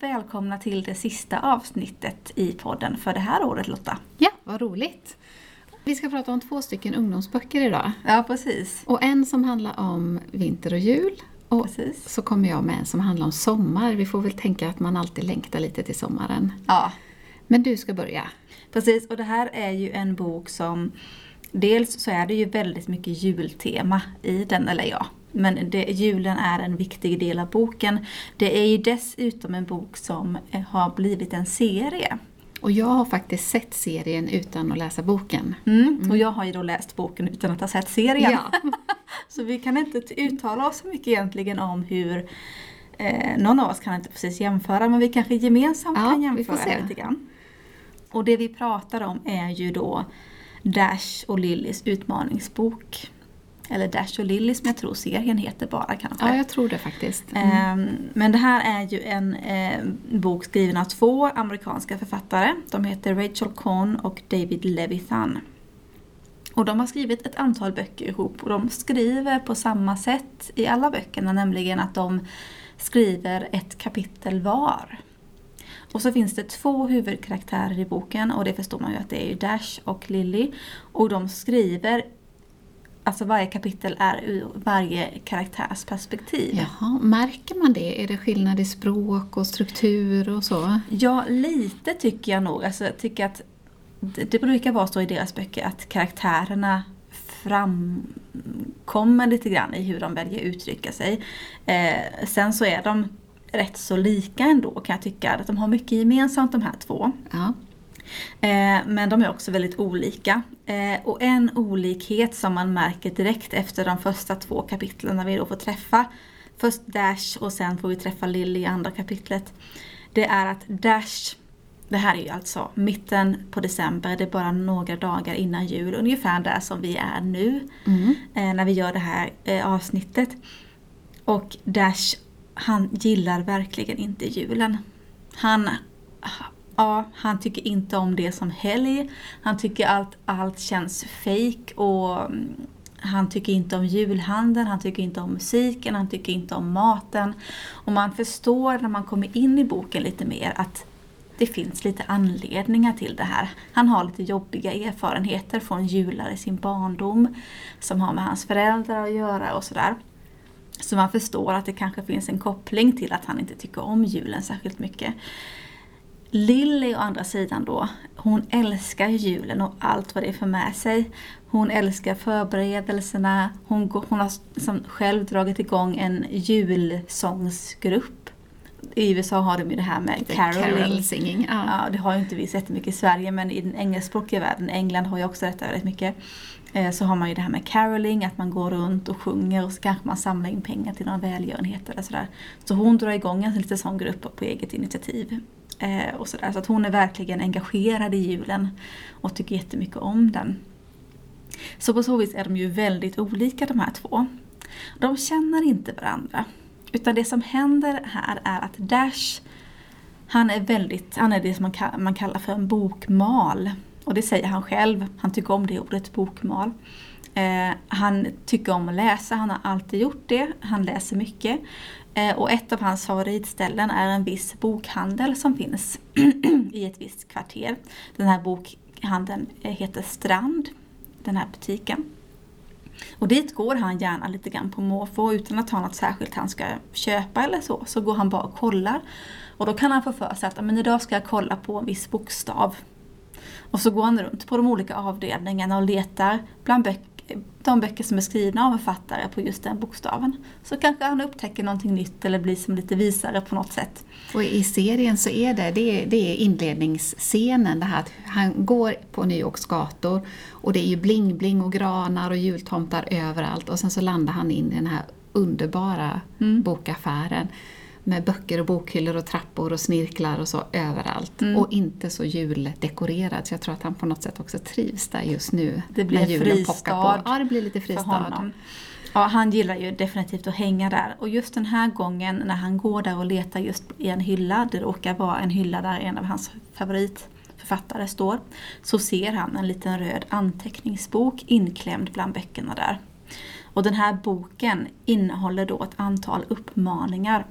Välkomna till det sista avsnittet i podden för det här året Lotta. Ja, vad roligt! Vi ska prata om två stycken ungdomsböcker idag. Ja, precis. Och en som handlar om vinter och jul. Och Precis. så kommer jag med en som handlar om sommar. Vi får väl tänka att man alltid längtar lite till sommaren. Ja, Men du ska börja. precis. Och det här är ju en bok som Dels så är det ju väldigt mycket jultema i den, eller ja. Men det, julen är en viktig del av boken. Det är ju dessutom en bok som eh, har blivit en serie. Och jag har faktiskt sett serien utan att läsa boken. Mm. Och jag har ju då läst boken utan att ha sett serien. Ja. Så vi kan inte uttala oss så mycket egentligen om hur eh, någon av oss kan inte precis jämföra men vi kanske gemensamt Ja, kan jämföra lite grann. Och det vi pratar om är ju då Dash och Lillys utmaningsbok. Eller Dash och Lilly som jag tror serien heter bara kanske. ja, jag tror det faktiskt. Mm. Ehm, Men det här är ju en eh, bok skriven av två amerikanska författare. De heter Rachel Cohn och David Levithan. Och de har skrivit ett antal böcker ihop och de skriver på samma sätt i alla böckerna, nämligen att de skriver ett kapitel var. Och så finns det två huvudkaraktärer i boken och det förstår man ju att det är Dash och Lily. Och de skriver, alltså varje kapitel är ur varje karaktärs perspektiv. Jaha, märker man det? Är det skillnad i språk och struktur och så? Ja, lite tycker jag nog. Alltså, jag tycker att det, brukar vara så i deras böcker att karaktärerna framkommer lite grann i hur de väljer att uttrycka sig. Eh, sen så är de rätt så lika ändå kan jag tycka. Att de har mycket gemensamt de här två. Ja. Eh, men de är också väldigt olika. Eh, och en olikhet som man märker direkt efter de första två kapitlen när vi då får träffa först Dash och sen får vi träffa Lily i andra kapitlet. Det är att Dash, det här är ju alltså mitten på december, det är bara några dagar innan jul, ungefär där som vi är nu Mm. eh, när vi gör det här avsnittet. Och Dash, han gillar verkligen inte julen. Han, ja, han tycker inte om det som helg. Han tycker allt, allt känns fake och mm, han tycker inte om julhandeln, han tycker inte om musiken, han tycker inte om maten. Och man förstår när man kommer in i boken lite mer att det finns lite anledningar till det här. Han har lite jobbiga erfarenheter från jular i sin barndom som har med hans föräldrar att göra och sådär. Så man förstår att det kanske finns en koppling till att han inte tycker om julen särskilt mycket. Lilly å andra sidan då, hon älskar julen och allt vad det för med sig. Hon älskar förberedelserna, hon, går- hon har som själv dragit igång en julsångsgrupp. I USA har de ju det här med caroling. Carol singing. Ja. Ja, det har ju inte vi sett mycket i Sverige men i den engelskspråkiga världen, England har ju också detta väldigt mycket. Eh, så har man ju det här med caroling, att man går runt och sjunger och så kanske man samlar in pengar till någon välgörenhet eller sådär. Så hon drar igång en liten sån grupp på eget initiativ. Eh, och så, där. Så att hon är verkligen engagerad i julen och tycker jättemycket om den. Så på så vis är de ju väldigt olika de här två. De känner inte varandra. Utan det som händer här är att Dash han är väldigt, han är det som man kallar för en bokmal. Och det säger han själv, han tycker om det ordet bokmal. Eh, han tycker om att läsa, han har alltid gjort det, han läser mycket. Eh, och ett av hans favoritställen är en viss bokhandel som finns i ett visst kvarter. Den här bokhandeln eh, heter Strand, den här butiken. Och dit går han gärna lite grann på måfå utan att ha något särskilt han ska köpa eller så. Så går han bara och kollar. Och då kan han få för sig att men idag ska jag kolla på en viss bokstav. Och så går han runt på de olika avdelningarna och letar bland böcker de böcker som är skrivna av författare på just den bokstaven. Så kanske han upptäcker någonting nytt eller blir som lite visare på något sätt. Och i serien så är det, det är, det är inledningsscenen, det här att han går på New Yorks gator och det är ju bling-bling och granar och jultomtar överallt och sen så landar han in i den här underbara mm. bokaffären med böcker och bokhyllor och trappor och snirklar och så överallt. Mm. Och inte så juldekorerad. Så jag tror att han på något sätt också trivs där just nu. Det blir när julen fristad på. Ja, det blir lite fristad. Ja, han gillar ju definitivt att hänga där. Och just den här gången när han går där och letar just i en hylla, det råkar vara en hylla där en av hans favoritförfattare står, så ser han en liten röd anteckningsbok inklämd bland böckerna där. Och den här boken innehåller då ett antal uppmaningar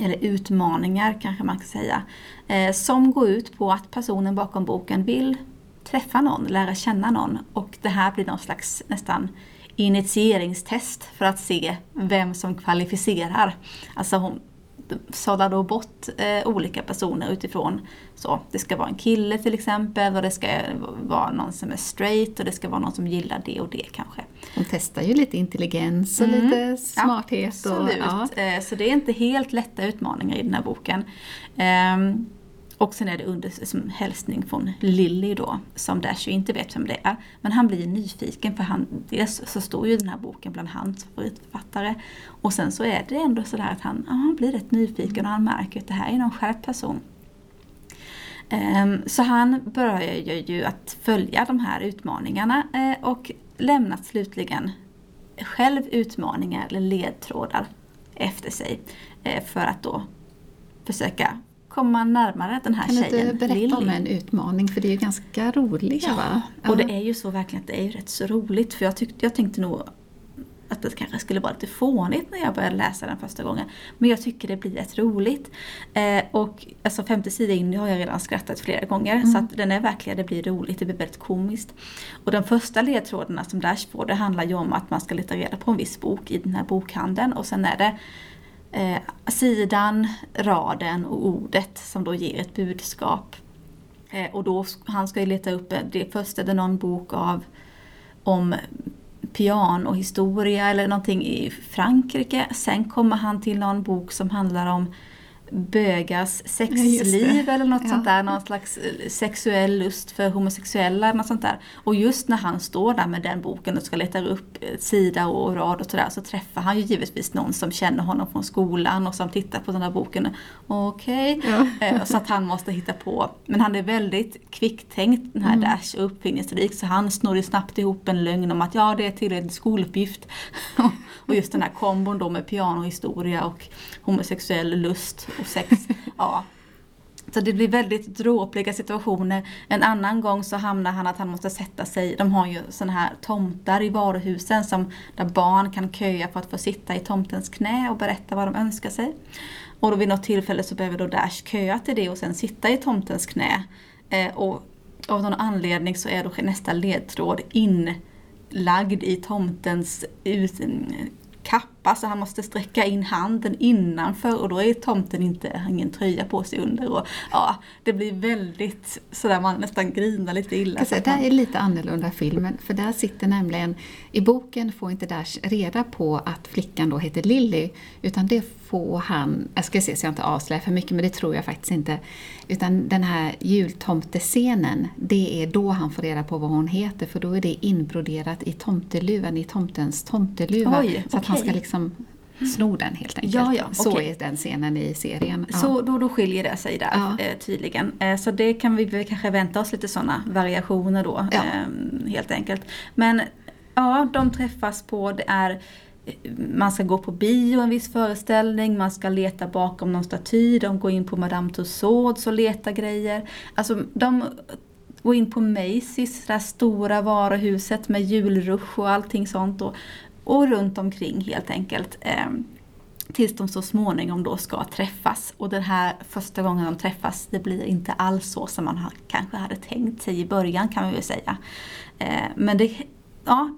eller utmaningar kanske man kan säga, eh, som går ut på att personen bakom boken vill träffa någon, lära känna någon och det här blir någon slags nästan initieringstest för att se vem som kvalificerar. Alltså hon, sållar då bort eh, olika personer utifrån så. Det ska vara en kille till exempel och det ska vara någon som är straight och det ska vara någon som gillar det och det kanske. De testar ju lite intelligens och mm. lite smarthet. Ja, absolut. Och, ja. Eh, så det är inte helt lätta utmaningar i den här boken. Um, och sen är det under som hälsning från Lilly då, som Dash ju inte vet vem det är. Men han blir nyfiken för han, dels så står ju den här boken bland hans favoritförfattare. Och sen så är det ändå sådär att han, ja, han blir rätt nyfiken och han märker att det här är någon skärpt person. Um, så han börjar ju att följa de här utmaningarna uh, och lämnar slutligen själv utmaningar eller ledtrådar efter sig uh, för att då försöka kommer man närmare den här kan tjejen. Kan du berätta Lily. om en utmaning? För det är ju ganska roligt ja, va? Och det är ju så verkligen att det är ju rätt så roligt. För jag, tyckte, jag tänkte nog att det kanske skulle vara lite fånigt när jag började läsa den första gången. Men jag tycker det blir rätt roligt. Eh, och alltså femte sidan in har jag redan skrattat flera gånger. Mm. Så att den är verkligen, det blir roligt, det blir väldigt komiskt. Och de första ledtrådarna som Dash får, det handlar ju om att man ska leta reda på en viss bok i den här bokhandeln. Och sen är det eh, sidan, raden och ordet som då ger ett budskap. Eh, och då, han ska ju leta upp, eh, det först är det någon bok av om pianohistoria eller någonting i Frankrike. Sen kommer han till någon bok som handlar om bögars sexliv eller något ja. sånt där. Någon slags eh, sexuell lust för homosexuella eller något sånt där. Och just när han står där med den boken och ska leta upp eh, sida och rad och sådär så träffar han ju givetvis någon som känner honom från skolan och som tittar på den där boken. Okej. Okay. Ja. Eh, så att han måste hitta på. Men han är väldigt kvicktänkt den här mm. Dash och uppfinningsrik så han snor ju snabbt ihop en lögn om att ja det är tillräckligt skoluppgift. och just den här kombon då med pianohistoria och homosexuell lust sex. ja. Så det blir väldigt dråpliga situationer. En annan gång så hamnar han att han måste sätta sig, de har ju sådana här tomtar i varuhusen som, där barn kan köa för att få sitta i tomtens knä och berätta vad de önskar sig. Och då vid något tillfälle så behöver då Dash köa till det och sen sitta i tomtens knä. Eh, och av någon anledning så är då nästa ledtråd inlagd i tomtens ut, kappa så han måste sträcka in handen innanför och då är tomten inte, ingen tröja på sig under. Och, ja, det blir väldigt sådär man nästan grinar lite illa. Säga, där är lite annorlunda filmen för där sitter nämligen, i boken får inte Dash reda på att flickan då heter Lily utan det får han, jag ska se så jag inte avslöjar för mycket men det tror jag faktiskt inte. Utan den här jultomtescenen, det är då han får reda på vad hon heter för då är det inbroderat i tomteluvan, i tomtens tomteluva. Oj, så att han ska liksom sno den helt enkelt. Ja, ja, så är den scenen i serien. Ja. Så då, då skiljer det sig där eh, tydligen. Eh, så det kan vi kanske vänta oss lite sådana variationer då eh, helt enkelt. Men ja, de träffas på, det är man ska gå på bio, en viss föreställning, man ska leta bakom någon staty, de går in på Madame Tussauds och letar grejer. Alltså de går in på Macy's, det här stora varuhuset med julrush och allting sånt. Och, och runt omkring helt enkelt. Eh, tills de så småningom då ska träffas. Och den här första gången de träffas, det blir inte alls så som man har, kanske hade tänkt sig i början kan man väl säga. Eh, men det, ja,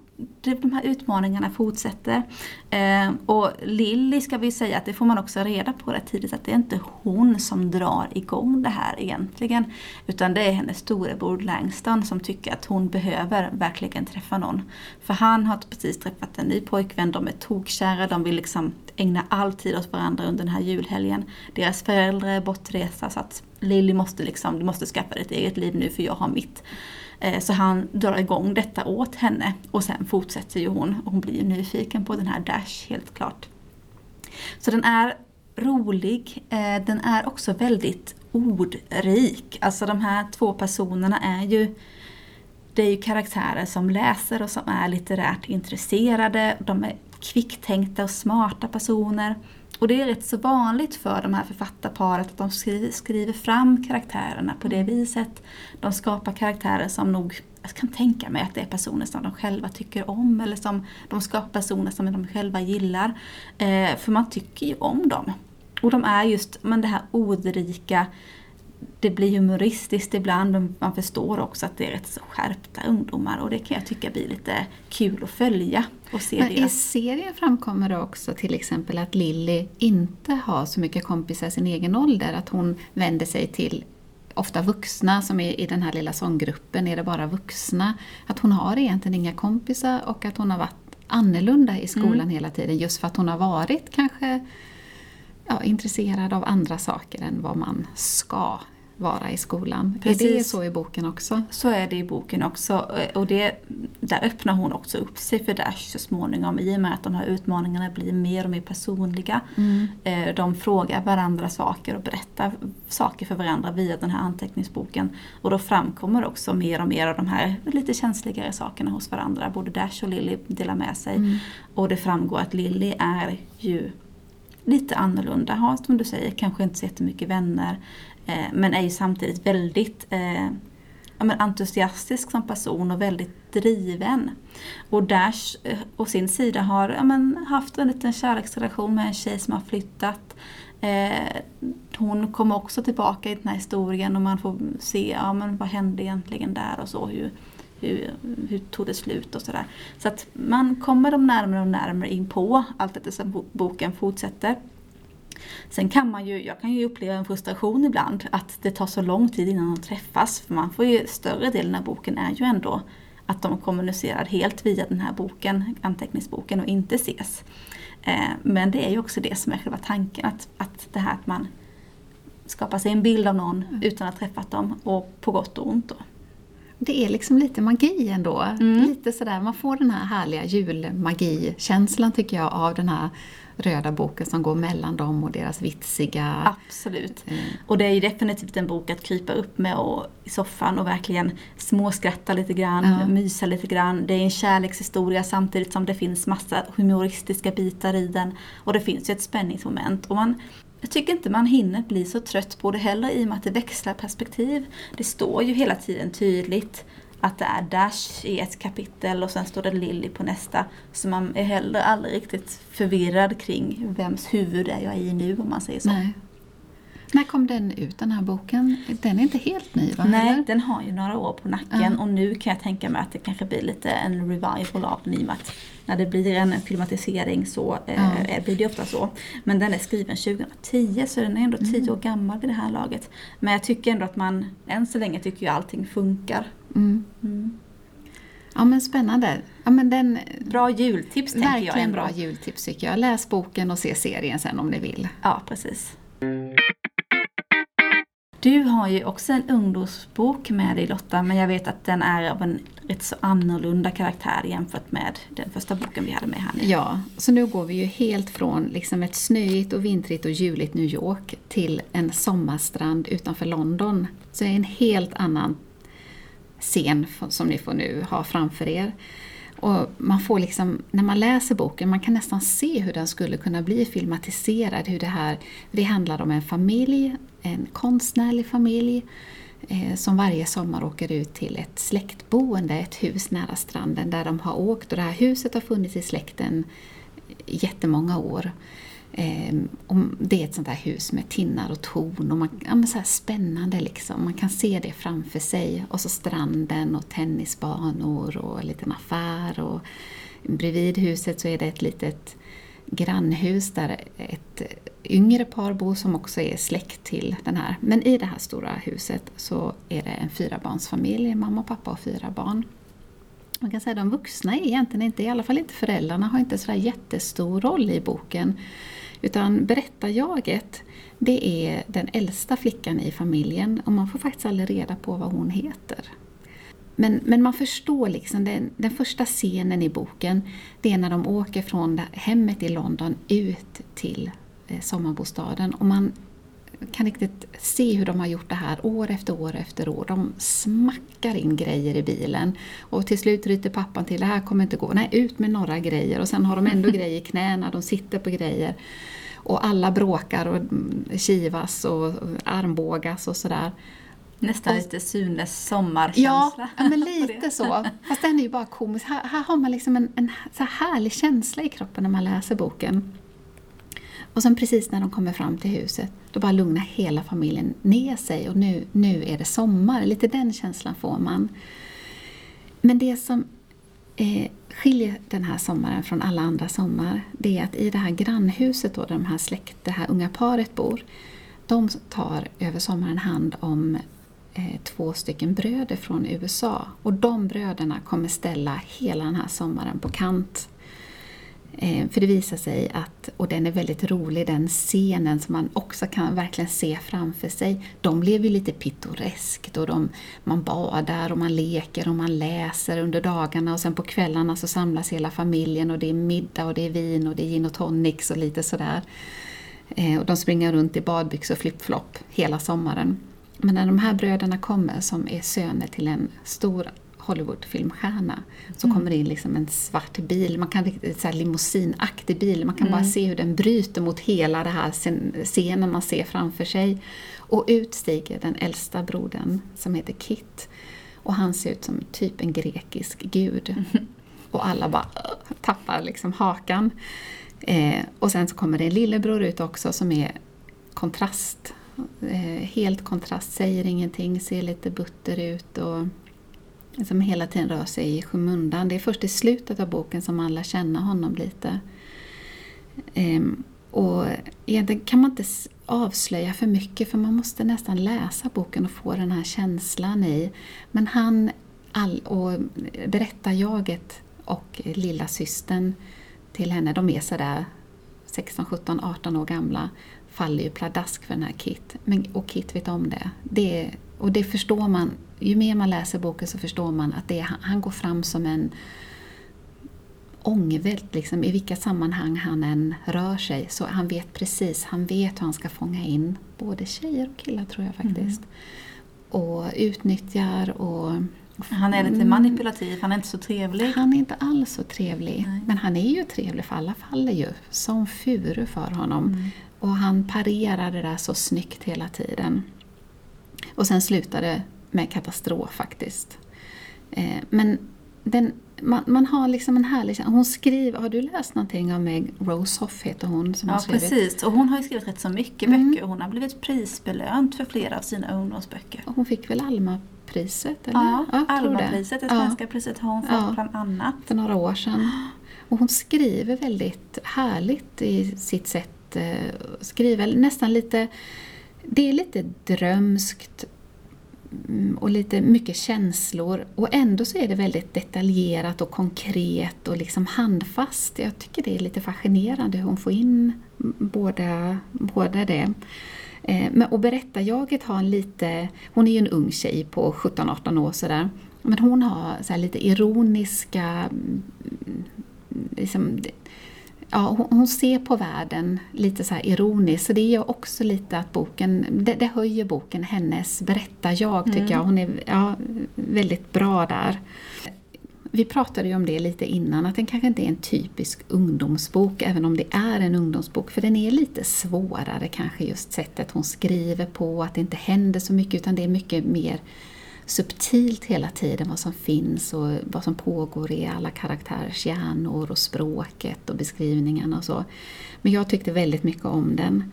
de här utmaningarna fortsätter. Eh, och Lilly ska vi säga att det får man också reda på rätt tidigt att det är inte hon som drar igång det här egentligen. Utan det är hennes storebror Langston som tycker att hon behöver verkligen träffa någon. För han har precis träffat en ny pojkvän, de är tokkära, de vill liksom ägna all tid åt varandra under den här julhelgen. Deras föräldrar är bortresta så att Lilly måste liksom, du måste skaffa dig ett eget liv nu för jag har mitt. Eh, så han drar igång detta åt henne och sen fortsätter ju hon och hon blir nyfiken på den här Dash helt klart. Så den är rolig, eh, den är också väldigt ordrik. Alltså de här två personerna är ju det är ju karaktärer som läser och som är litterärt intresserade. De är kvicktänkta och smarta personer. Och det är rätt så vanligt för de här författarparet att de skriver fram karaktärerna på det mm. viset. De skapar karaktärer som nog, jag kan tänka mig att det är personer som de själva tycker om eller som de skapar personer som de själva gillar. Eh, för man tycker ju om dem. Och de är just men det här ordrika, det blir humoristiskt ibland men man förstår också att det är rätt så skärpta ungdomar och det kan jag tycka blir lite kul att följa och se men. I serien framkommer det också till exempel att Lilly inte har så mycket kompisar i sin egen ålder, att hon vänder sig till ofta vuxna, som är i den här lilla sånggruppen är det bara vuxna. Att hon har egentligen inga kompisar och att hon har varit annorlunda i skolan mm. hela tiden just för att hon har varit kanske ja, intresserad av andra saker än vad man ska vara i skolan. Precis. Är det så i boken också? Så är det i boken också. Och det, där öppnar hon också upp sig för Dash så småningom i och med att de här utmaningarna blir mer och mer personliga. Mm. Eh, de frågar varandra saker och berättar saker för varandra via den här anteckningsboken. Och då framkommer också mer och mer av de här lite känsligare sakerna hos varandra. Både Dash och Lily delar med sig. Mm. Och det framgår att Lily är ju lite annorlunda, har som du säger kanske inte så jättemycket vänner. Eh, men är ju samtidigt väldigt eh, ja, men entusiastisk som person och väldigt driven. Och Dash eh, å sin sida har ja, men, haft en liten kärleksrelation med en tjej som har flyttat. Eh, hon kommer också tillbaka i den här historien och man får se ja, men, vad hände egentligen där och så. Hur, hur, hur tog det slut och sådär. Så att man kommer de närmare och närmare in på allt eftersom boken fortsätter. Sen kan man ju, jag kan ju uppleva en frustration ibland att det tar så lång tid innan de träffas. För man får ju, större delen av boken är ju ändå att de kommunicerar helt via den här boken, anteckningsboken och inte ses. Eh, men det är ju också det som är själva tanken, att, att det här att man skapar sig en bild av någon mm. utan att ha träffat dem och på gott och ont. Då. Det är liksom lite magi ändå. Mm. Lite sådär, man får den här härliga julmagi-känslan tycker jag av den här röda boken som går mellan dem och deras vitsiga... Absolut. Eh. Och det är ju definitivt en bok att krypa upp med och, i soffan och verkligen småskratta lite grann, ja. mysa lite grann. Det är en kärlekshistoria samtidigt som det finns massa humoristiska bitar i den. Och det finns ju ett spänningsmoment. Och man, jag tycker inte man hinner bli så trött på det heller i och med att det växlar perspektiv. Det står ju hela tiden tydligt att det är Dash i ett kapitel och sen står det Lilly på nästa. Så man är heller aldrig riktigt förvirrad kring vems huvud är jag i nu om man säger så. Nej. När kom den ut den här boken? Den är inte helt ny va? Nej, eller? den har ju några år på nacken uh. och nu kan jag tänka mig att det kanske blir lite en revival av den i och med att när det blir en filmatisering så uh. blir det ofta så. Men den är skriven 2010 så den är ändå mm. tio år gammal vid det här laget. Men jag tycker ändå att man, än så länge tycker jag allting funkar. Mm. Mm. Ja men spännande. Ja, men den, bra jultips tänker jag Verkligen bra jultips tycker jag. Läs boken och se serien sen om ni vill. Ja, precis. Du har ju också en ungdomsbok med dig Lotta, men jag vet att den är av en rätt så annorlunda karaktär jämfört med den första boken vi hade med här nu. Ja, så nu går vi ju helt från liksom ett snöigt och vintrigt och juligt New York till en sommarstrand utanför London. Så det är en helt annan scen som ni får nu ha framför er. Och man får liksom, när man läser boken, man kan nästan se hur den skulle kunna bli filmatiserad. Hur det här, det handlar om en familj, en konstnärlig familj eh, som varje sommar åker ut till ett släktboende, ett hus nära stranden där de har åkt. Och det här huset har funnits i släkten jättemånga år. Ehm, det är ett sånt här hus med tinnar och torn och man, ja, men så spännande liksom. Man kan se det framför sig. Och så stranden och tennisbanor och en liten affär. Och bredvid huset så är det ett litet grannhus där ett yngre par bor som också är släkt till den här. Men i det här stora huset så är det en fyrabarnsfamilj, mamma, pappa och fyra barn. Man kan säga att de vuxna är egentligen inte, i alla fall inte föräldrarna, har inte så jättestor roll i boken. Utan berättarjaget, det är den äldsta flickan i familjen och man får faktiskt aldrig reda på vad hon heter. Men, men man förstår liksom, den, den första scenen i boken, det är när de åker från hemmet i London ut till eh, sommarbostaden. Och man kan riktigt se hur de har gjort det här år efter år efter år. De smackar in grejer i bilen och till slut ryter pappan till, det här kommer inte gå, nej ut med några grejer och sen har de ändå grejer i knäna, de sitter på grejer. Och alla bråkar och mm, kivas och armbågas och sådär. Nästan och, lite Sunes sommarkänsla. Ja, men lite så. Fast den är ju bara komisk. Här, här har man liksom en, en så här härlig känsla i kroppen när man läser boken. Och sen precis när de kommer fram till huset, då bara lugnar hela familjen ner sig och nu, nu är det sommar. Lite den känslan får man. Men det som eh, skiljer den här sommaren från alla andra sommar, det är att i det här grannhuset då, där de här släkt, det här unga paret bor, de tar över sommaren hand om Eh, två stycken bröder från USA. Och de bröderna kommer ställa hela den här sommaren på kant eh, för det visar sig att, och den är väldigt rolig, den scenen som man också kan verkligen se framför sig. De lever ju lite pittoreskt och de, man badar och man leker och man läser under dagarna och sen på kvällarna så samlas hela familjen och det är middag och det är vin och det är gin och tonics och lite sådär. Eh, och de springer runt i badbyxor och flip-flop hela sommaren. Men när de här bröderna kommer som är söner till en stor Hollywoodfilmstjärna så mm. kommer det in liksom en svart bil, man kan riktigt så här limousinaktig bil, man kan mm. bara se hur den bryter mot hela den här scenen man ser framför sig. Och ut stiger den äldsta brodern som heter Kit. Och han ser ut som typ en grekisk gud. Mm. Och alla bara tappar liksom hakan. Eh, och sen så kommer det en lillebror ut också som är kontrast. Eh, helt kontrast, säger ingenting, ser lite butter ut och som hela tiden rör sig i skymundan. Det är först i slutet av boken som man lär känna honom lite. Ehm, och egentligen kan man inte avslöja för mycket för man måste nästan läsa boken och få den här känslan i. Men han all, och berättarjaget och lilla systern till henne, de är sådär 16, 17, 18 år gamla, faller ju pladask för den här Kit. Men, och Kit vet om det. det. Och det förstår man ju mer man läser boken så förstår man att det, han går fram som en ångvält liksom, i vilka sammanhang han än rör sig. Så han vet precis, han vet hur han ska fånga in både tjejer och killar tror jag faktiskt. Mm. Och utnyttjar och han är lite mm. manipulativ, han är inte så trevlig. Han är inte alls så trevlig. Nej. Men han är ju trevlig för alla faller ju som furu för honom. Mm. Och han parerar det där så snyggt hela tiden. Och sen slutar det med katastrof faktiskt. Eh, men den, man, man, har liksom en härlig Hon skriver, har du läst någonting av Meg Rose Hoff heter hon? Som ja har skrivit. precis, och hon har ju skrivit rätt så mycket mm. böcker. Hon har blivit prisbelönt för flera av sina ungdomsböcker. Hon fick väl Alma-priset? Eller? Ja, ja Alma-priset, det svenska ja. priset har hon fått ja, bland annat. För några år sedan. Och hon skriver väldigt härligt i sitt sätt. Eh, skriver nästan lite det är lite drömskt Mm, och lite mycket känslor och ändå så är det väldigt detaljerat och konkret och liksom handfast. Jag tycker det är lite fascinerande hur hon får in båda, båda det. Eh, men, och berättarjaget har en lite, hon är ju en ung tjej på 17-18 år sådär, men hon har så lite ironiska mm, liksom, ja, hon, hon, ser på världen lite så ironiskt, så det gör också lite att boken, det, det höjer boken hennes berättarjag tycker mm. jag. Hon är ja, väldigt bra där. Vi pratade ju om det lite innan, att den kanske inte är en typisk ungdomsbok, även om det är en ungdomsbok, för den är lite svårare kanske just sättet hon skriver på, att det inte händer så mycket utan det är mycket mer subtilt hela tiden vad som finns och vad som pågår i alla karaktärers hjärnor och språket och beskrivningarna och så. Men jag tyckte väldigt mycket om den.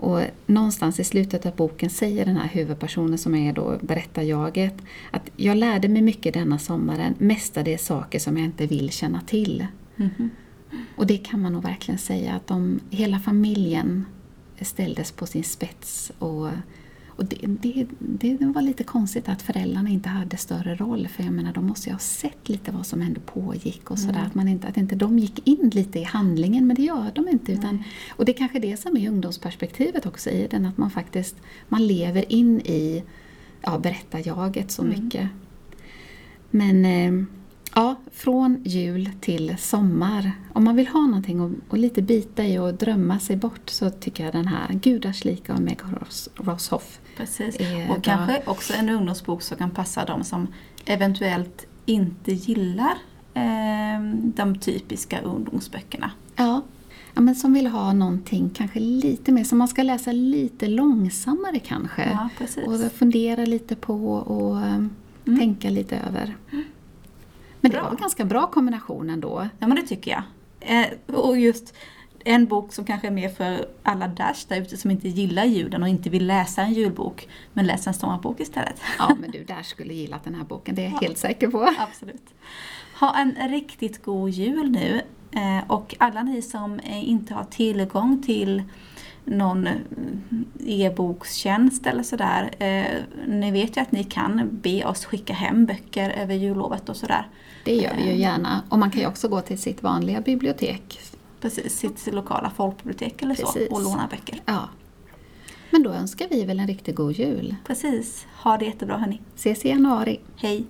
Och någonstans i slutet av boken säger den här huvudpersonen som är då berättarjaget att jag lärde mig mycket denna sommaren, mestadels saker som jag inte vill känna till. Mm. Och det kan man nog verkligen säga att de, hela familjen ställdes på sin spets. Och, och det, det, det, var lite konstigt att föräldrarna inte hade större roll för jag menar de måste ju ha sett lite vad som ändå pågick och sådär. Mm. Att, man inte, att inte de gick in lite i handlingen men det gör de inte. Utan, och det är kanske det som är ungdomsperspektivet också i den, att man faktiskt man lever in i ja, berättarjaget så mm. mycket. Men eh, Ja, från jul till sommar. Om man vill ha någonting och, och lite bita i och drömma sig bort så tycker jag den här Gudars lika av Meg Roshoff Precis, och bra. kanske också en ungdomsbok som kan passa de som eventuellt inte gillar eh, de typiska ungdomsböckerna. Ja. ja, men som vill ha någonting kanske lite mer, som man ska läsa lite långsammare kanske. Ja, precis. Och fundera lite på och mm. tänka lite över. Mm. Men det var en ganska bra kombination ändå. Ja men det tycker jag. Eh, och just en bok som kanske är mer för alla Dash där ute som inte gillar julen och inte vill läsa en julbok, men läsa en sommarbok istället. Ja, men du Dash skulle gilla den här boken, det är jag ja, helt säker på. Absolut. Ha en riktigt god jul nu eh, och alla ni som eh, inte har tillgång till någon e-bokstjänst eller sådär. Eh, ni vet ju att ni kan be oss skicka hem böcker över jullovet och sådär. Det gör vi ju eh. gärna. Och man kan ju också gå till sitt vanliga bibliotek. Precis, sitt lokala folkbibliotek eller Precis. så och låna böcker. Ja. Men då önskar vi väl en riktigt god jul. Precis. Ha det jättebra hörni. Ses i januari. Hej.